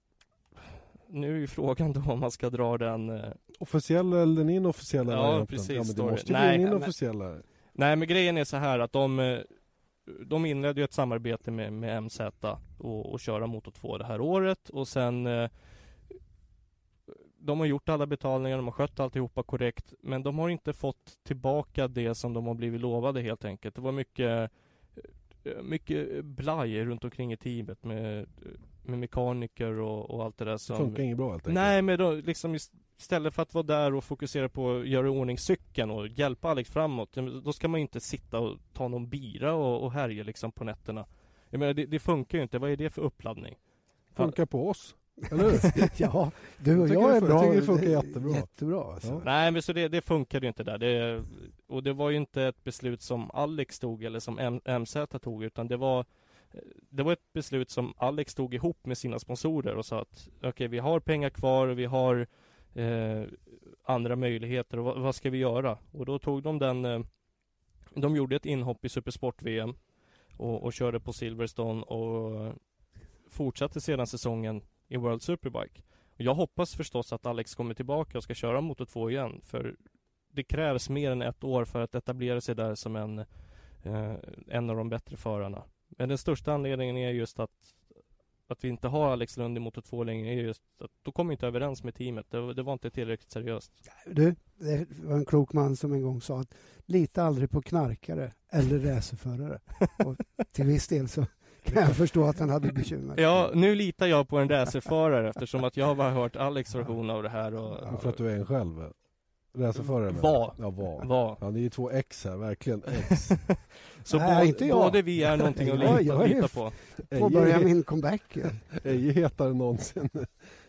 nu är ju frågan då om man ska dra den eh, Officiella eller den inofficiella Ja, precis, Ja, men det måste ju Nej, bli den men- inofficiella. Nej men grejen är så här att de eh, De inledde ju ett samarbete med, med MZ och, och köra Moto 2 det här året och sen eh, De har gjort alla betalningar, de har skött alltihopa korrekt Men de har inte fått tillbaka det som de har blivit lovade helt enkelt Det var mycket eh, Mycket blaj runt omkring i teamet med, med mekaniker och, och allt det där Det som funkar inget bra helt enkelt. Nej men då, liksom istället för att vara där och fokusera på att göra i ordning cykeln och hjälpa Alex framåt Då ska man ju inte sitta och ta någon bira och, och härja liksom på nätterna Jag menar det, det funkar ju inte, vad är det för uppladdning? Funkar på oss. Eller hur? ja, du och Jag jag är bra. jag tycker det funkar jättebra. Jättebra alltså. Ja. Nej men så det, det funkade ju inte där det, Och det var ju inte ett beslut som Alex tog eller som M- MZ tog utan det var Det var ett beslut som Alex tog ihop med sina sponsorer och sa att Okej vi har pengar kvar, vi har eh, Andra möjligheter. Och vad, vad ska vi göra? Och då tog de den eh, De gjorde ett inhopp i Supersport-VM och, och körde på Silverstone och Fortsatte sedan säsongen i World Superbike. Och Jag hoppas förstås att Alex kommer tillbaka och ska köra Moto 2 igen för Det krävs mer än ett år för att etablera sig där som en eh, En av de bättre förarna. Men den största anledningen är just att att vi inte har Alex Lund i Moto 2 längre är just att Då kom vi inte överens med teamet det, var- det var inte tillräckligt seriöst Du, det var en klok man som en gång sa att lita aldrig på knarkare eller racerförare. Och till viss del så kan jag förstå att han hade bekymmer. Ja, nu litar jag på en racerförare eftersom att jag har bara hört Alex version av det här och Och för att du är en själv. Racerförare. Var. Ja, var. var Ja, ni är två X här, verkligen X. Så Nej, både, inte jag. både vi är någonting att lita, jag är lita ju- på Påbörja min comeback. Eje hetare än någonsin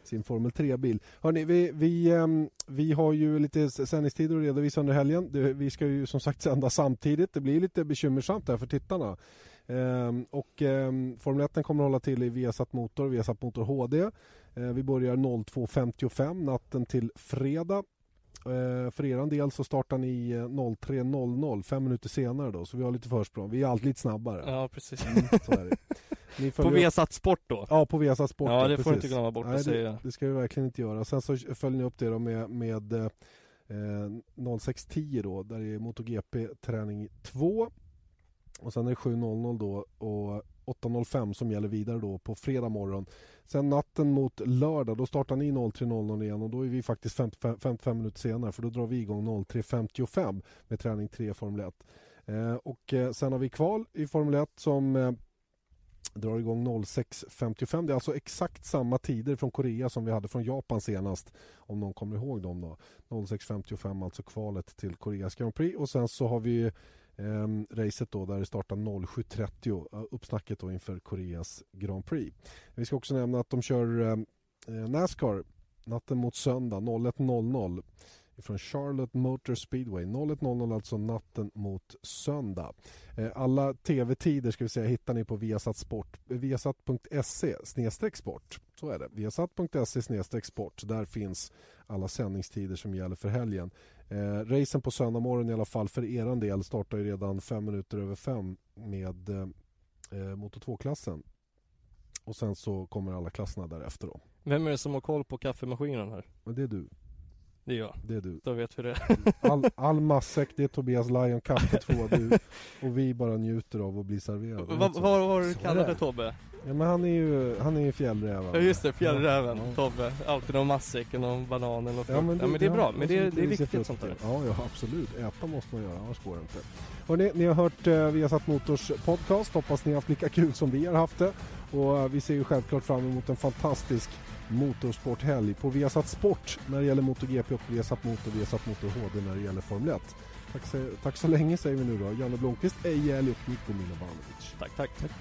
sin Formel 3-bil. Hörrni, vi, vi, ehm, vi har ju lite sändningstider att redovisa under helgen. Det, vi ska ju som sagt sända samtidigt. Det blir lite bekymmersamt där för tittarna. Ehm, och ehm, Formel 1 kommer att hålla till i Viasat Motor, Viasat Motor HD. Vi börjar 02.55 natten till fredag. Eh, för er del så startar ni eh, 03.00, fem minuter senare då, så vi har lite försprång. Vi är alltid lite snabbare. Ja, precis Mm. Ni På Viasat Sport då? Ja, på Viasat Sport. Ja, det får du precis. inte glömma bort att Nej, säga. Det, det ska vi verkligen inte göra. Sen så följer ni upp det då med, med eh, 06.10 då, där det är MotoGP träning 2. Och sen är det 7.00 då och 8.05 som gäller vidare då på fredag morgon. Sen natten mot lördag, då startar ni 03.00 igen och då är vi faktiskt 55, 55 minuter senare för då drar vi igång 03.55 med träning 3 Formel 1. Eh, och eh, sen har vi kval i Formel 1 som eh, drar igång 06.55. Det är alltså exakt samma tider från Korea som vi hade från Japan senast. Om någon kommer ihåg dem då. 06.55 alltså kvalet till Koreas Grand Prix. Och sen så har vi eh, racet då där det startar 07.30. Eh, uppsnacket då inför Koreas Grand Prix. Vi ska också nämna att de kör ehm, eh, Nascar natten mot söndag 01.00 från Charlotte Motor Speedway. 01.00 alltså natten mot söndag. Eh, Alla tv-tider ska vi säga hittar ni på Viasat Sport. Viasat.se sport. Så är det. Viasat.se snedstreck sport. Där finns alla sändningstider som gäller för helgen. Eh, racen på söndag morgon i alla fall för er del startar ju redan fem minuter över fem med eh, eh, Moto 2-klassen. Och sen så kommer alla klasserna därefter då. Vem är det som har koll på kaffemaskinen här? Men det är du. Det är jag. Det är du. Då vet vi det. All, all matsäck, det är Tobias Lion, kaffe två, du. Och vi bara njuter av att bli serverade. Vad har du är kallat det. det Tobbe? Ja, men han är ju, han är ju fjällräven. Ja just det, fjällräven, Ja. Tobbe. Alltid någon matsäck och någon banan eller något. Ja ja, men, men det är bra, men det, är- det är viktigt frukt. sånt där. Ja, ja absolut. Äta måste man göra, annars går det inte. Hörrni, ni har hört eh, Viasat Motors podcast. Hoppas ni har haft lika kul som vi har haft det. Och eh, vi ser ju självklart fram emot en fantastisk motorsporthelg på Viasat Sport när det gäller MotoGP och Viasat Motor, Viasat Motor HD när det gäller Formel 1. Tack så, tack så länge säger vi nu då. Janne Blomqvist, Eje Elg och Niko Milovanovic. Tack, tack. tack.